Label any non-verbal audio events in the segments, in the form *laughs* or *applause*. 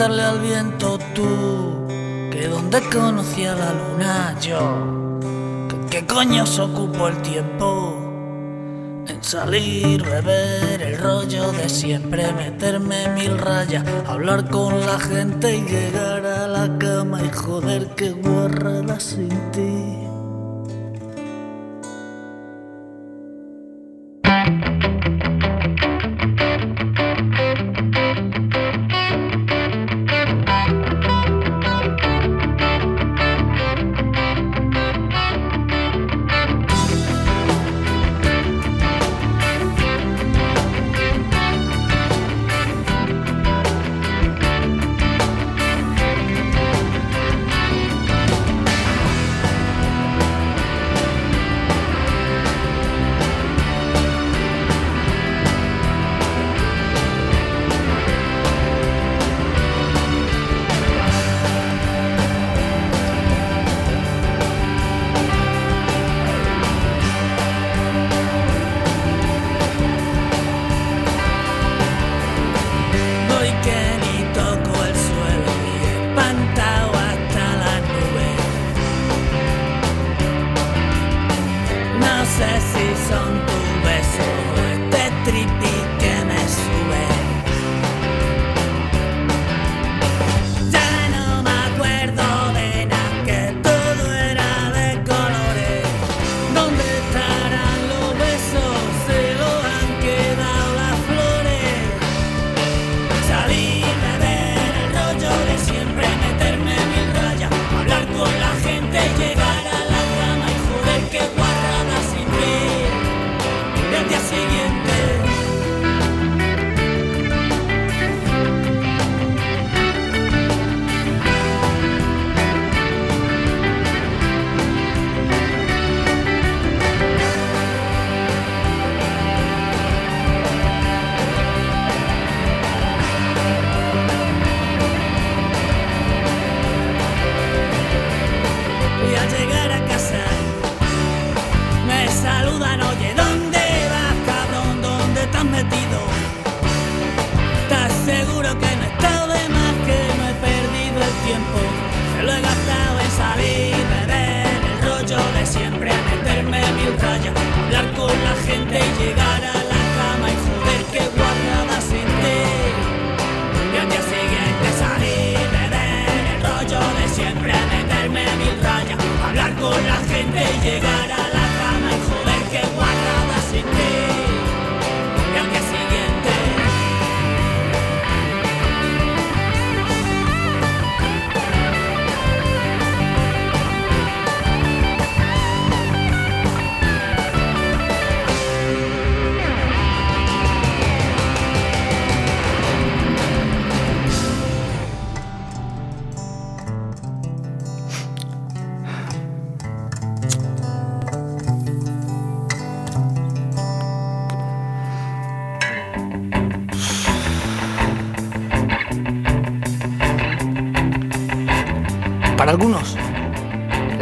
cantarle al viento tú, que donde conocí a la luna yo, que, coño se ocupó el tiempo en salir, beber el rollo de siempre, meterme mil rayas, hablar con la gente y llegar a la cama y joder que guarrada sin ti.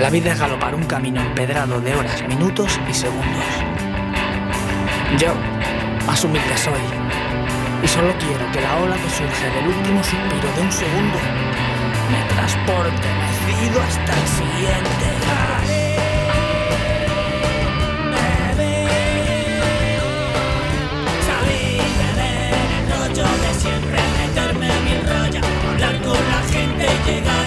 La vida es galopar un camino empedrado de horas, minutos y segundos. Yo, más humilde soy, y solo quiero que la ola que surge del último suspiro de un segundo me transporte hasta el siguiente. de siempre meterme en hablar con la gente llegar.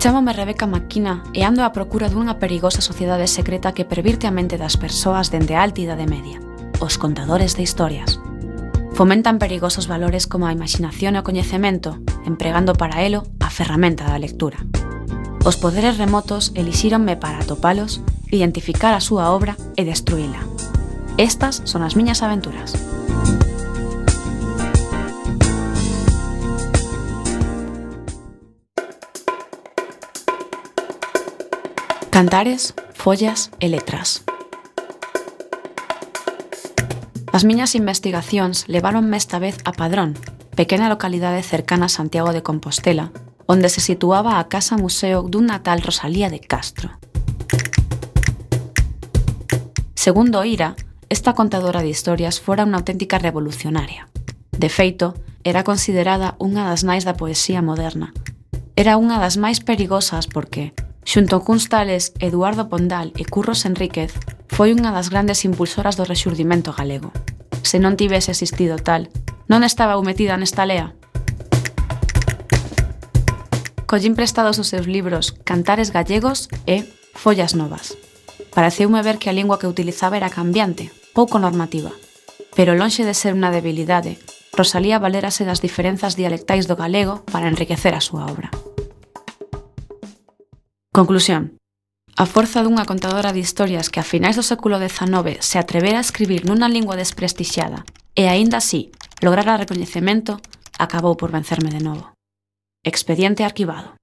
Chámame Rebeca Maquina e ando á procura dunha perigosa sociedade secreta que pervirte a mente das persoas dende a alta idade media, os contadores de historias. Fomentan perigosos valores como a imaginación e o coñecemento, empregando para elo a ferramenta da lectura. Os poderes remotos elixíronme para atopalos, identificar a súa obra e destruíla. Estas son as miñas aventuras. Cantares, follas e letras. As miñas investigacións leváronme esta vez a Padrón, pequena localidade cercana a Santiago de Compostela, onde se situaba a Casa Museo dun tal Rosalía de Castro. Segundo Ira, esta contadora de historias fora unha auténtica revolucionaria. De feito, era considerada unha das nais da poesía moderna. Era unha das máis perigosas porque, Xunto a cuns tales Eduardo Pondal e Curros Enríquez, foi unha das grandes impulsoras do rexurdimento galego. Se non tivese existido tal, non estaba eu metida nesta lea. Collín prestados os seus libros Cantares gallegos e Follas novas. Pareceume ver que a lingua que utilizaba era cambiante, pouco normativa. Pero lonxe de ser unha debilidade, Rosalía valérase das diferenzas dialectais do galego para enriquecer a súa obra. Conclusión. A forza dunha contadora de historias que a finais do século XIX se atrevera a escribir nunha lingua desprestixiada e aínda así lograra recoñecemento, acabou por vencerme de novo. Expediente arquivado.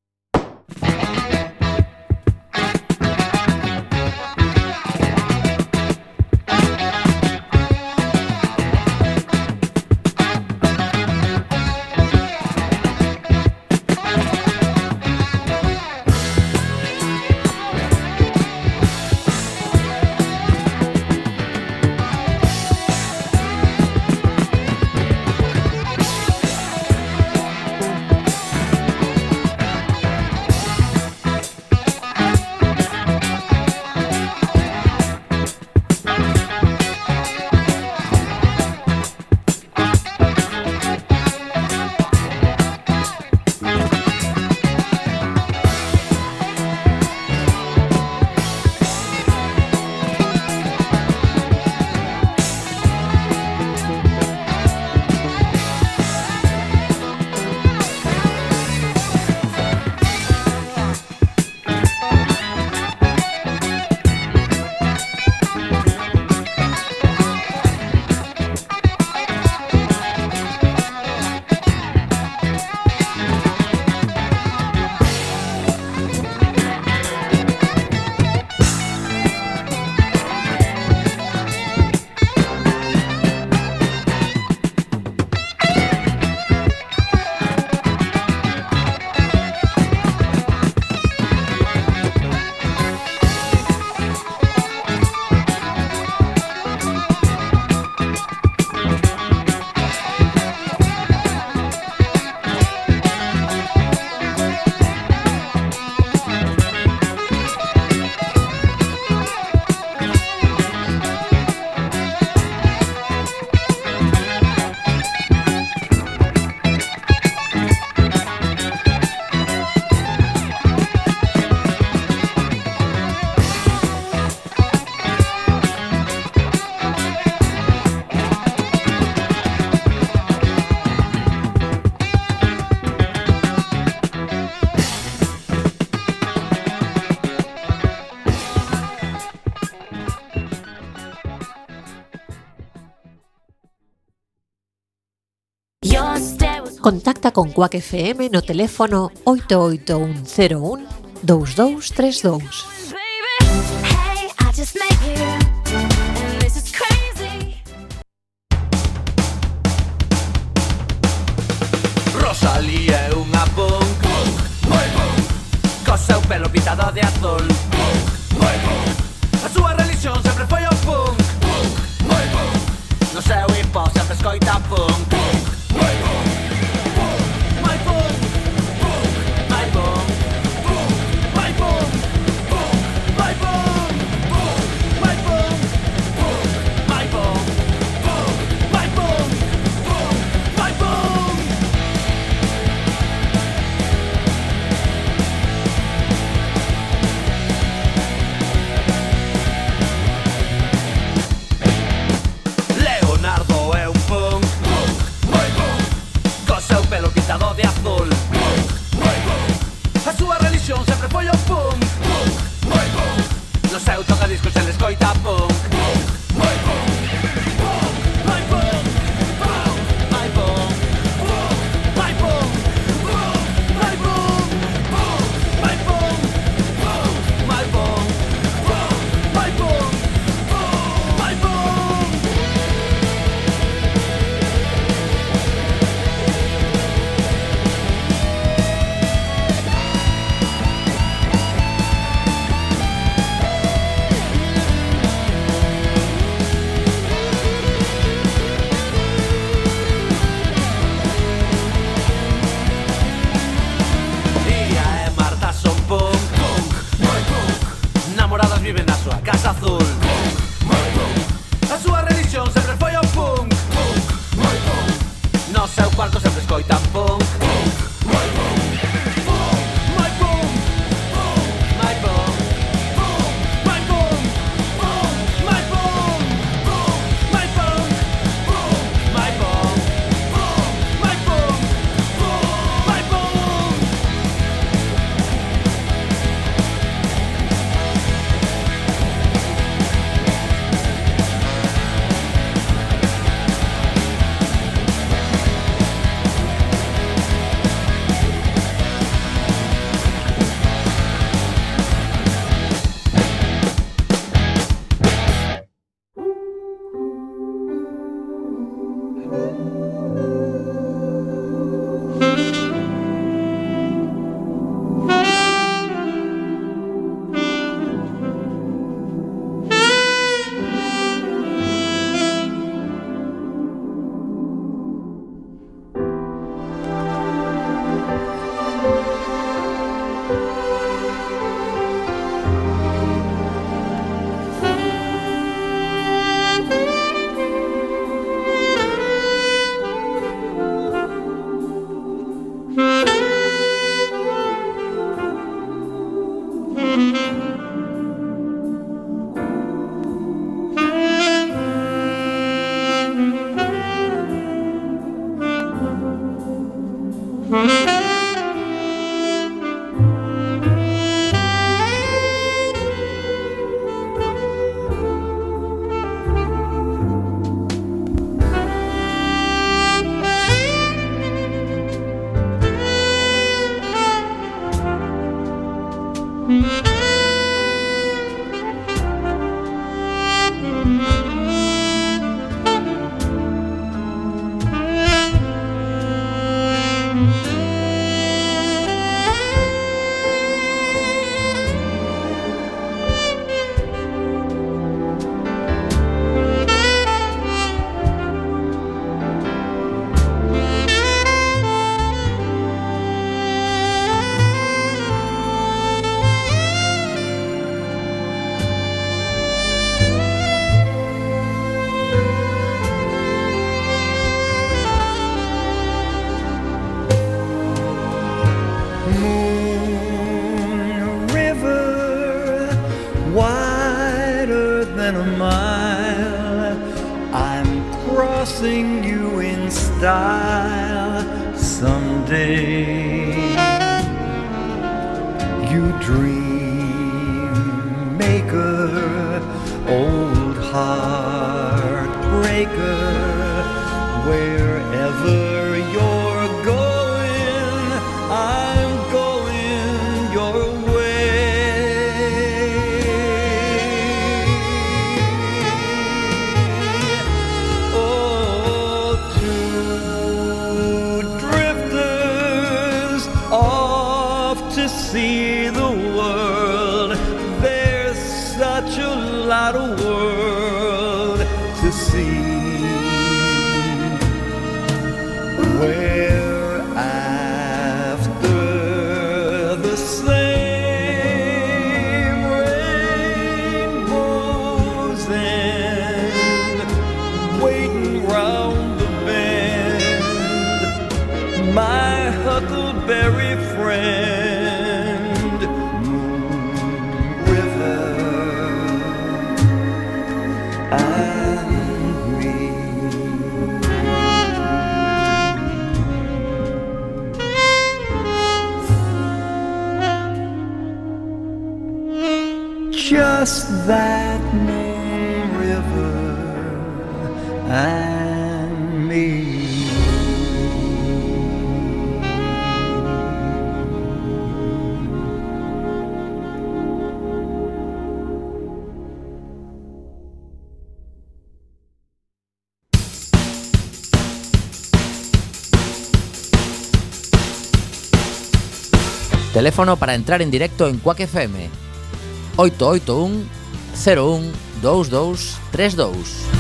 con Quack FM no teléfono 88101 2232. Rosalía é unha punk, punk, moi punk. Co seu pelo pintado de azul. Moon river, wider than a mile. I'm crossing you in style someday. You dream. Teléfono para entrar en directo en Quack FM 881 01 2232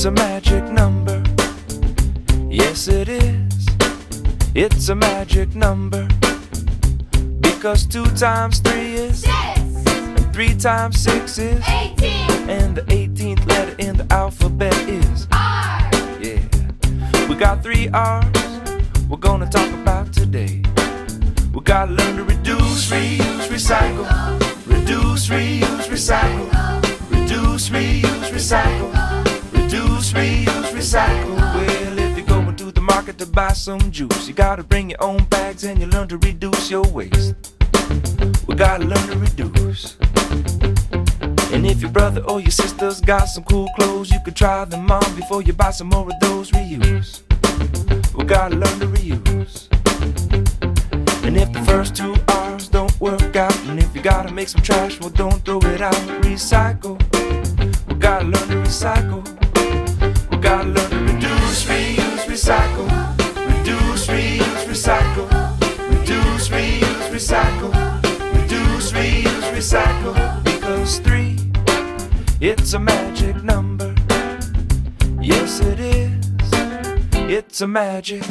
it's a magic number. Yes, it is. It's a magic number. Because two times three is six, and three times six is eighteen, and the 18th letter in the alphabet is R. Yeah, we got three R's we're gonna talk about today. We gotta learn to reduce, reuse, recycle. Reduce, reuse, recycle. Reduce, reuse, recycle. Reuse, recycle. Well, if you're going to the market to buy some juice, you gotta bring your own bags and you learn to reduce your waste. We gotta learn to reduce. And if your brother or your sister's got some cool clothes, you could try them on before you buy some more of those reuse. We gotta learn to reuse. And if the first two R's don't work out, and if you gotta make some trash, well, don't throw it out. Recycle. It's a magic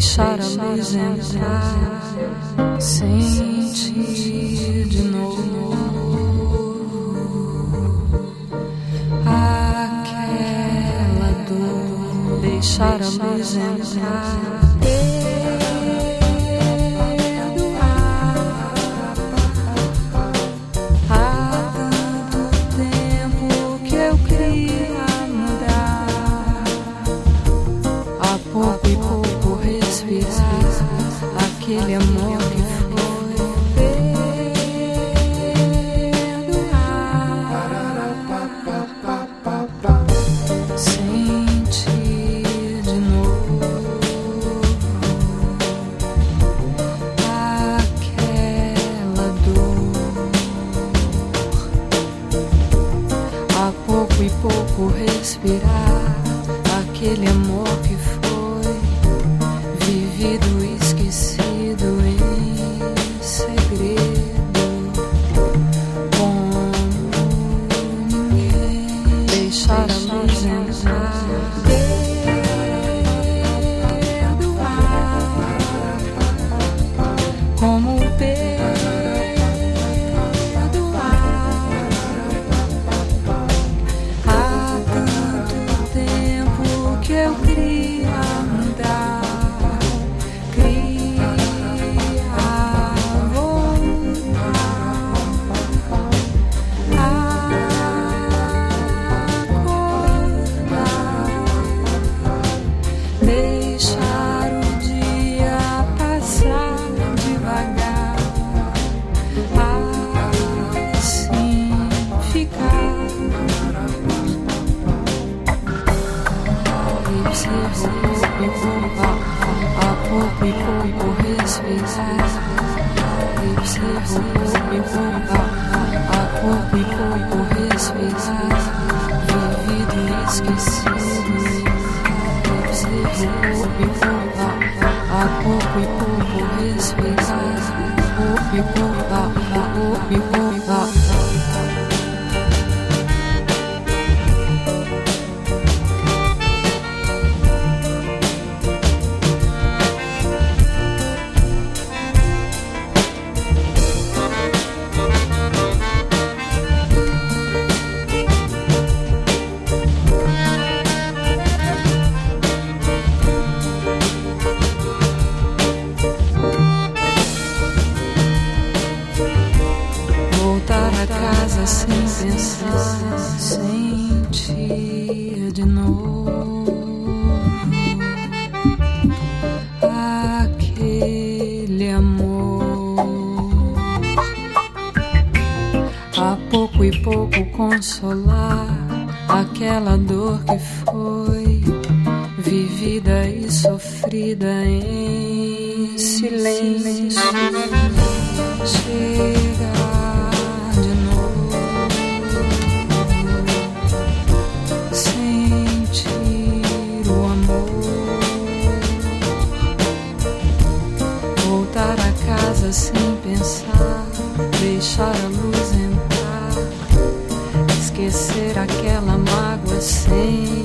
Deixar a luz entrar, sentir de novo aquela dor. Deixar a luz entrar. you. sem pensar, deixar a luz entrar, esquecer aquela mágoa sem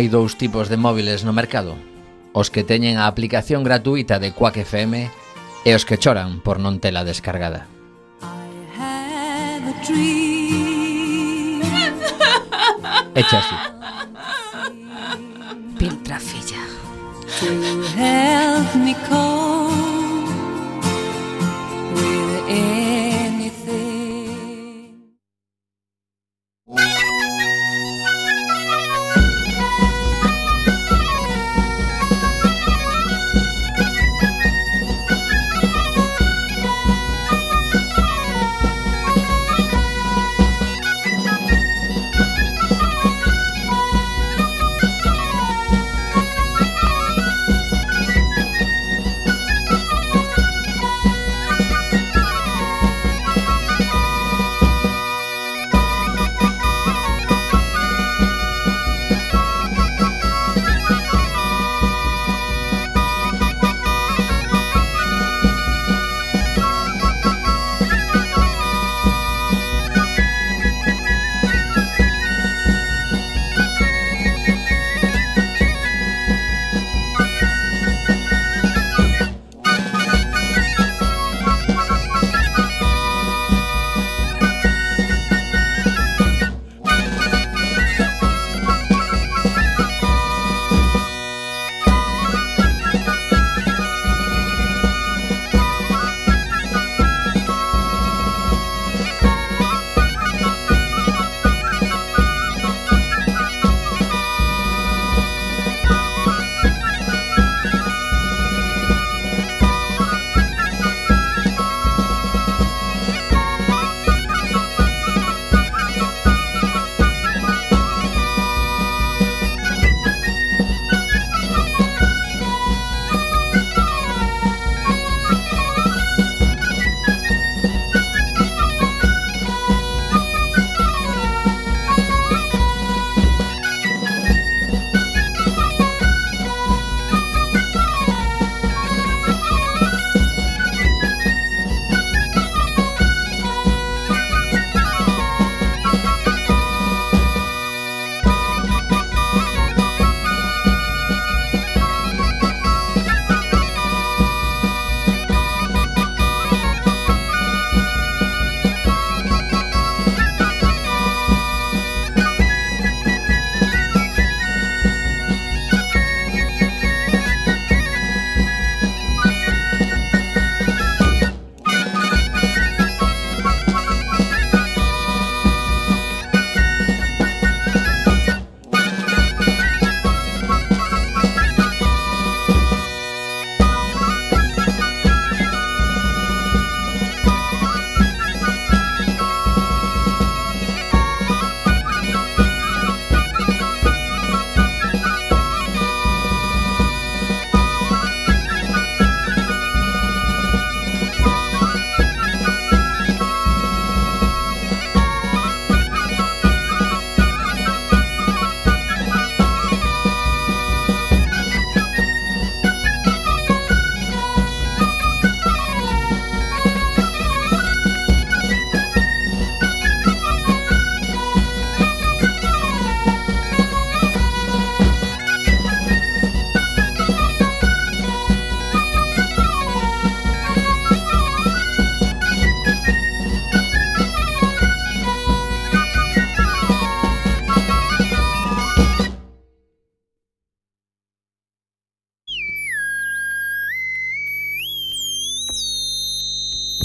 Hai dous tipos de móviles no mercado. Os que teñen a aplicación gratuita de Quack FM E os que choran por non tela descargada. *laughs* Echa así. Piltra filla To help me call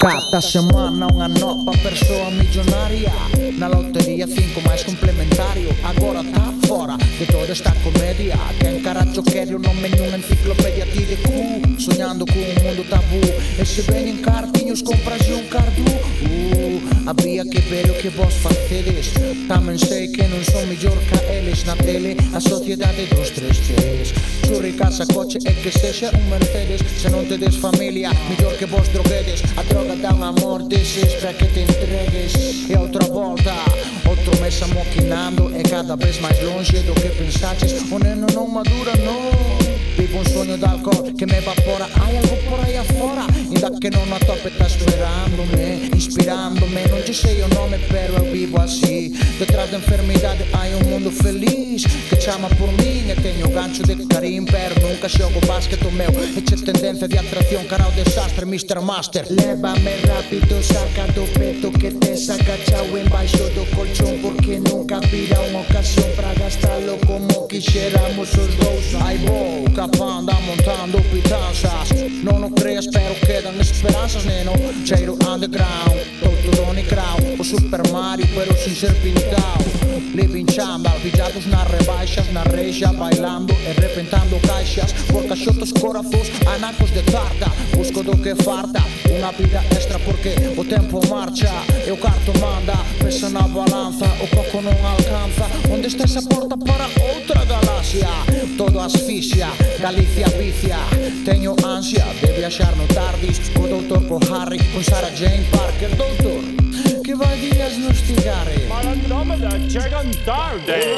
Cada semana unha nova persoa millonaria Na lotería cinco máis complementario. Agora tá fora de toda esta comedia Quen caracho quere o nome nunha enciclopedia ti de cu sonhando com um mundo tabu. Estive em cartinhos, compras de um cardu. Uh, havia que ver o que vos fazeres. Também sei que não sou melhor que eles na tele. A sociedade dos três três. Churri, casa, coche, é que seja um Mercedes. Se não te des família, melhor que vos droguedes. A droga dá um amor, se para que te entregues. E outra volta, outro mês amoquinando. É cada vez mais longe do que pensaste. O neno não madura, não. Vivo un sueño de alcohol que me evapora. Hay algo por ahí afuera Inda que non a tope está esperándome Inspirándome Non ci sei o nome pero eu vivo así Detrás da de enfermidade hai un mundo feliz Que chama por min e teño gancho de Karim Pero nunca. Xogo basket o meu Eche tendencia de atracción cara ao desastre Mr. Master. Lévame rápido, saca do peto que te saca chao embaixo do colchón Porque nunca vira unha ocasión para gastalo como quixéramos os dous Ai boca vou, capanda montando pitanzas Non o creas pero quedan esperanzas neno Cheiro underground, todo Crown O Super Mario pero sin ser pillados nas rebaixas, na reixa Bailando e repentando caixas. Por caixotos corazos, anacos de tarta Busco do que farta Unha vida extra porque o tempo marcha E o carto manda. Pesa na balanza, o coco non alcanza. Onde está esa porta para outra galaxia? Todo asfixia, Galicia vicia. Teño ansia de viaxar no tardis. Co doutor co Harry, con Sarah Jane Parker. Doutor, Ти вадієш ну штигари. Маландроме да чеган дарде.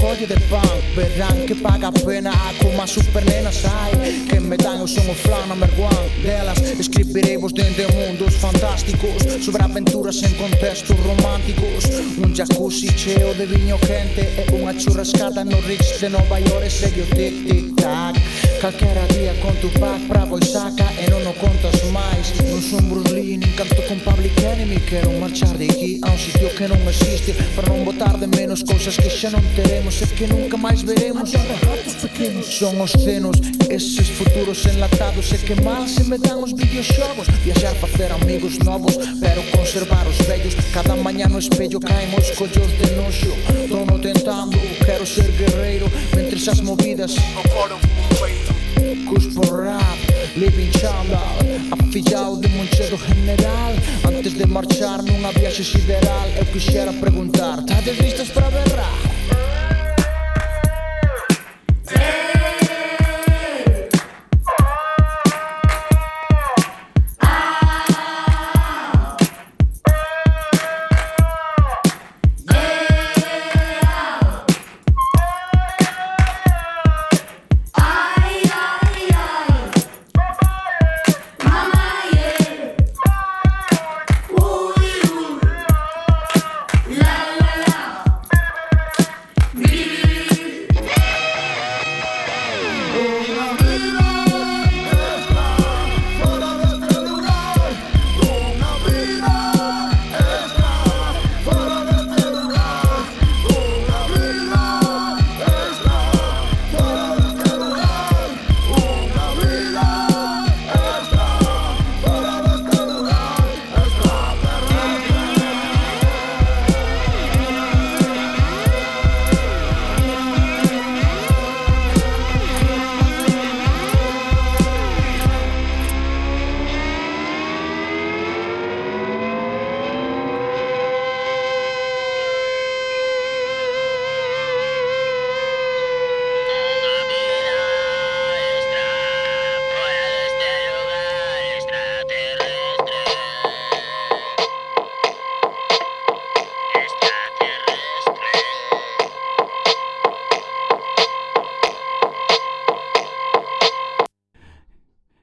raccogliete pan Verán que paga appena ακόμα Que me dan o son o flan number one Delas escribiremos dende mundos fantásticos Sobre aventuras en contextos románticos Un jacuzzi cheo de viño quente E unha churrascada no Ritz de Nova York E segue o tic tic tac Calquera día con tu pack bravo e saca e non o contas máis. Non son Bruce Lee, nin canto con Public Enemy. Quero marchar de aquí a un sitio que non existe Para non botar de menos cousas que xa non teremos E que nunca máis veremos. Pequenos. Son os cenos, eses futuros enlatados E que mal se me dan os videoxogos. Viaxar para facer amigos novos Pero conservar os vellos. Cada mañá no espello caen os collos de noxo. Tono tentando, quero ser guerreiro Mentre as movidas No coro, Cuspo rap, living chándal Afillado de Monchedo general Antes de marchar nunha viaxe sideral Eu quixera preguntar, tades listos para berrar? Yeah.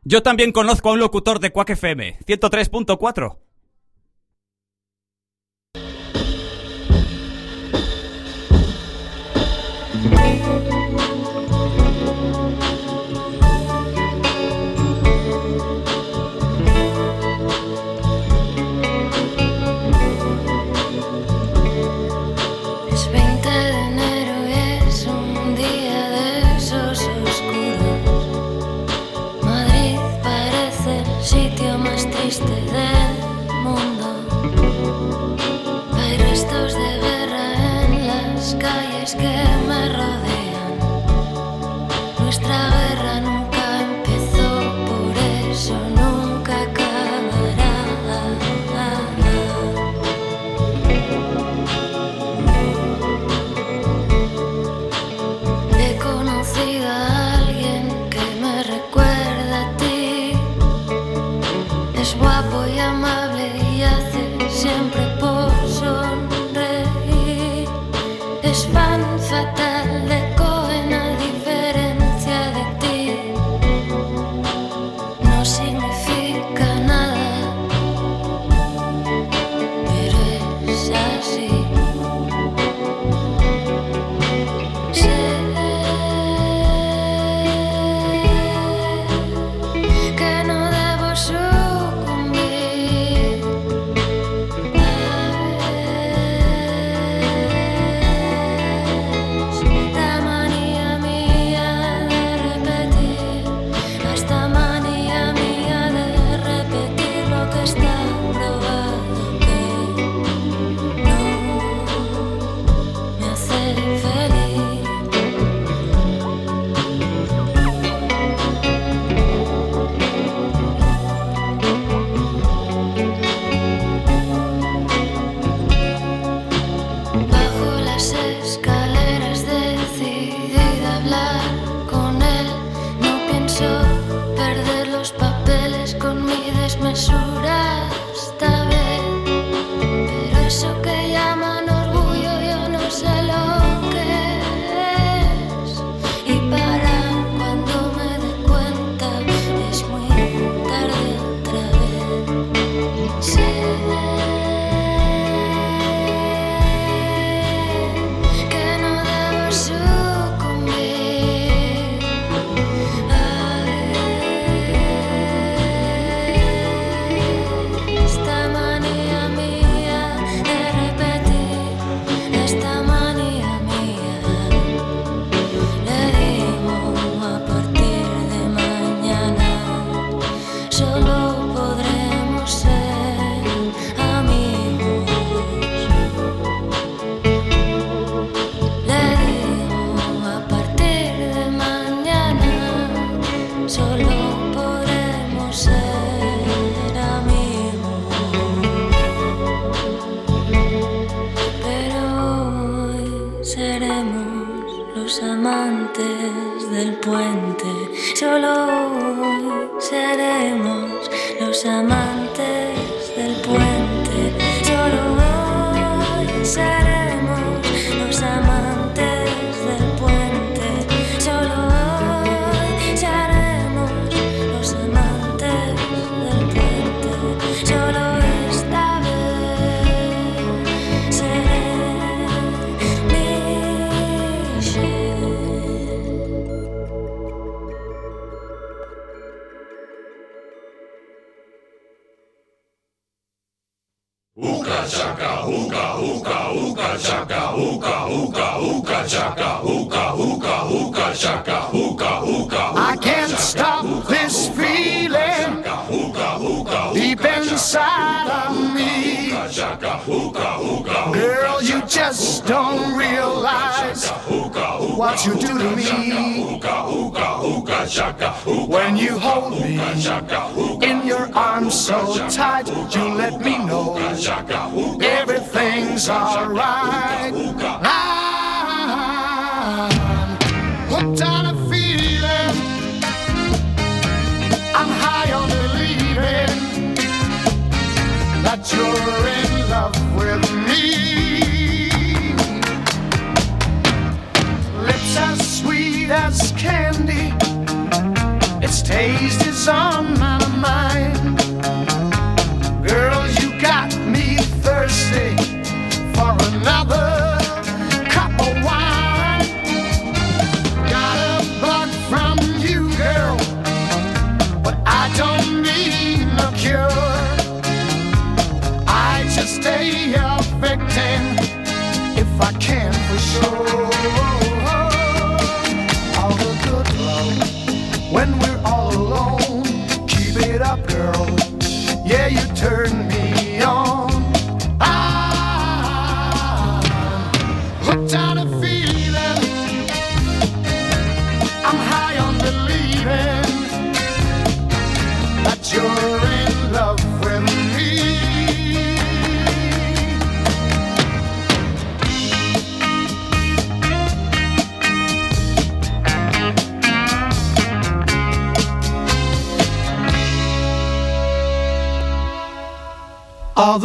Yo también conozco a un locutor de Quack FM, 103.4. what you do to me. When you hold me in your arms so tight, you let me know everything's alright. I'm hooked on a feeling. I'm high on believing that you're in candy, its taste is on my mind. Girl, you got me thirsty for another cup of wine. Got a bug from you, girl, but I don't need no cure. I just stay a victim if I can for sure. Turn.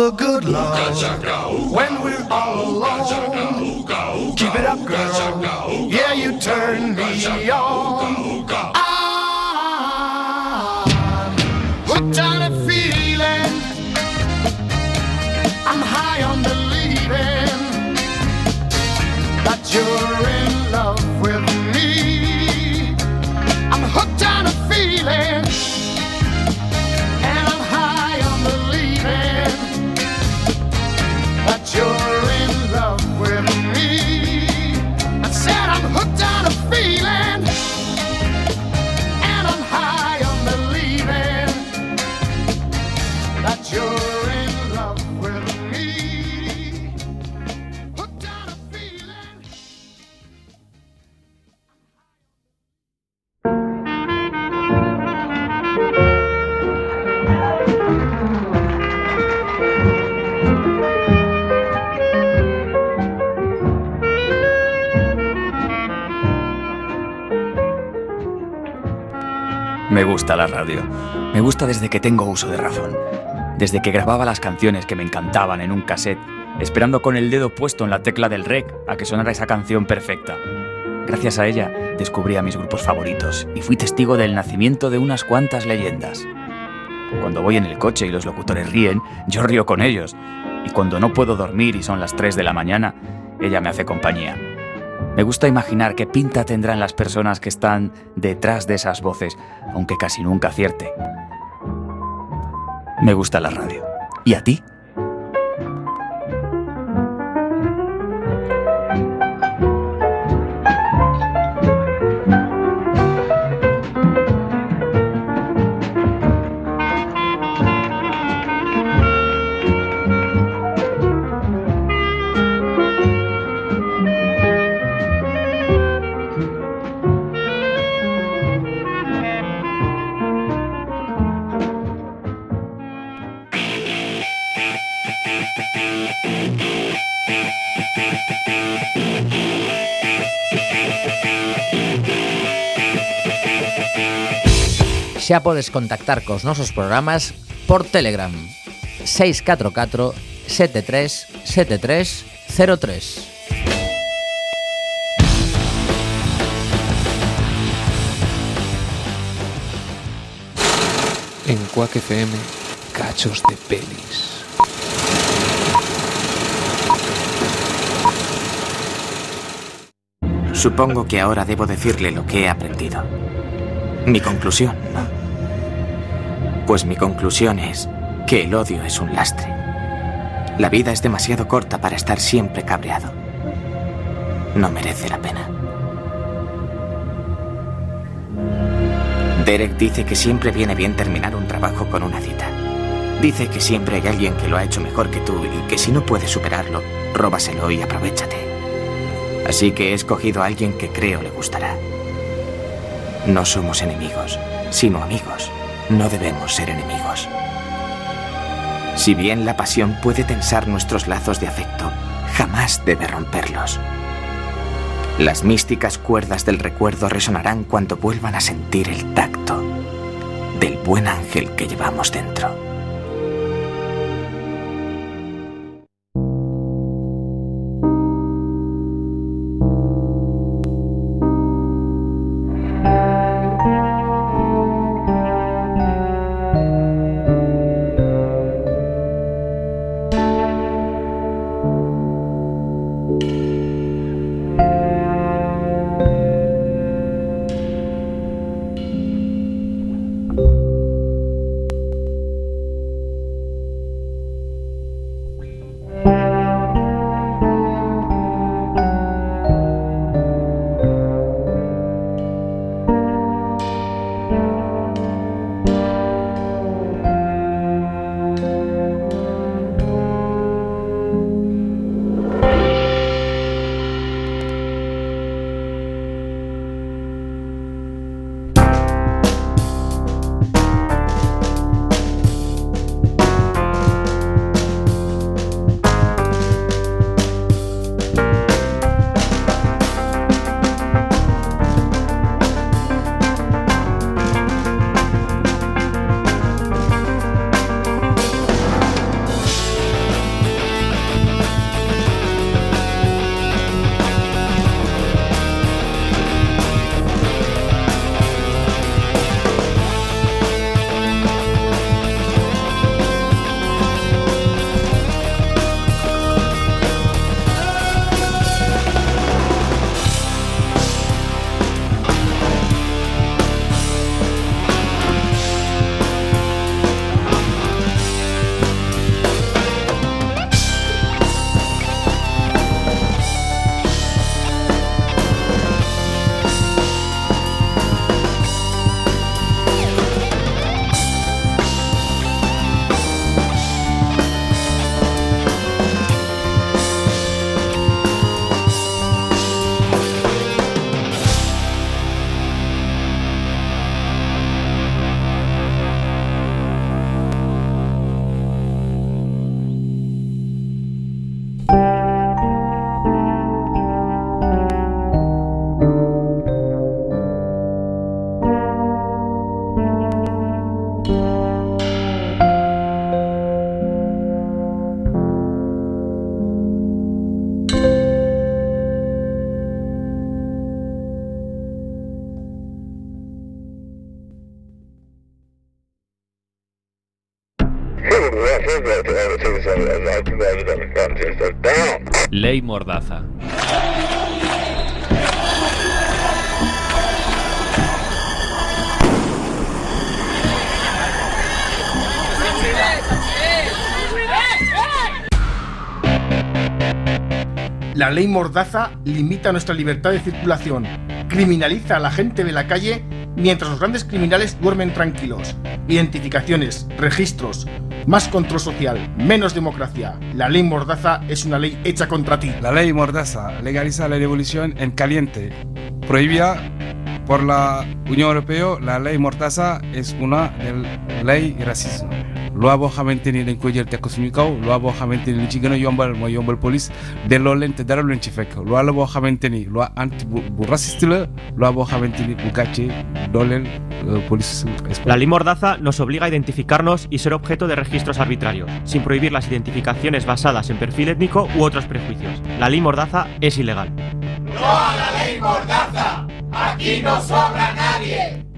The good love when we're all alone. Keep it up, girl. Yeah, you turn me on. Me gusta la radio. Me gusta desde que tengo uso de razón. Desde que grababa las canciones que me encantaban en un cassette, esperando con el dedo puesto en la tecla del rec a que sonara esa canción perfecta. Gracias a ella descubrí a mis grupos favoritos y fui testigo del nacimiento de unas cuantas leyendas. Cuando voy en el coche y los locutores ríen, yo río con ellos. Y cuando no puedo dormir y son las 3 de la mañana, ella me hace compañía. Me gusta imaginar qué pinta tendrán las personas que están detrás de esas voces, aunque casi nunca acierte. Me gusta la radio. ¿Y a ti? Xa podes contactar cos nosos programas por Telegram 644 73 73 03. En Quack FM, cachos de pelis. Supongo que ahora debo decirle lo que he aprendido. Mi conclusión, ¿no? Pues mi conclusión es que el odio es un lastre. La vida es demasiado corta para estar siempre cabreado. No merece la pena. Derek dice que siempre viene bien terminar un trabajo con una cita. Dice que siempre hay alguien que lo ha hecho mejor que tú y que si no puedes superarlo, róbaselo y aprovechate. Así que he escogido a alguien que creo le gustará. No somos enemigos, sino amigos. No debemos ser enemigos. Si bien la pasión puede tensar nuestros lazos de afecto, jamás debe romperlos. Las místicas cuerdas del recuerdo resonarán cuando vuelvan a sentir el tacto del buen ángel que llevamos dentro. Ley Mordaza. La ley Mordaza limita nuestra libertad de circulación, criminaliza a la gente de la calle mientras los grandes criminales duermen tranquilos. Identificaciones, registros, más control social, menos democracia. La ley Mordaza es una ley hecha contra ti. La ley Mordaza legaliza la revolución en caliente. Prohibida por la Unión Europea, la ley Mordaza es una ley racismo la. La ley Mordaza nos obliga a identificarnos y ser objeto de registros arbitrarios, sin prohibir las identificaciones basadas en perfil étnico u otros prejuicios. La ley Mordaza es ilegal. ¡No a la ley Mordaza! ¡Aquí no sobra nadie!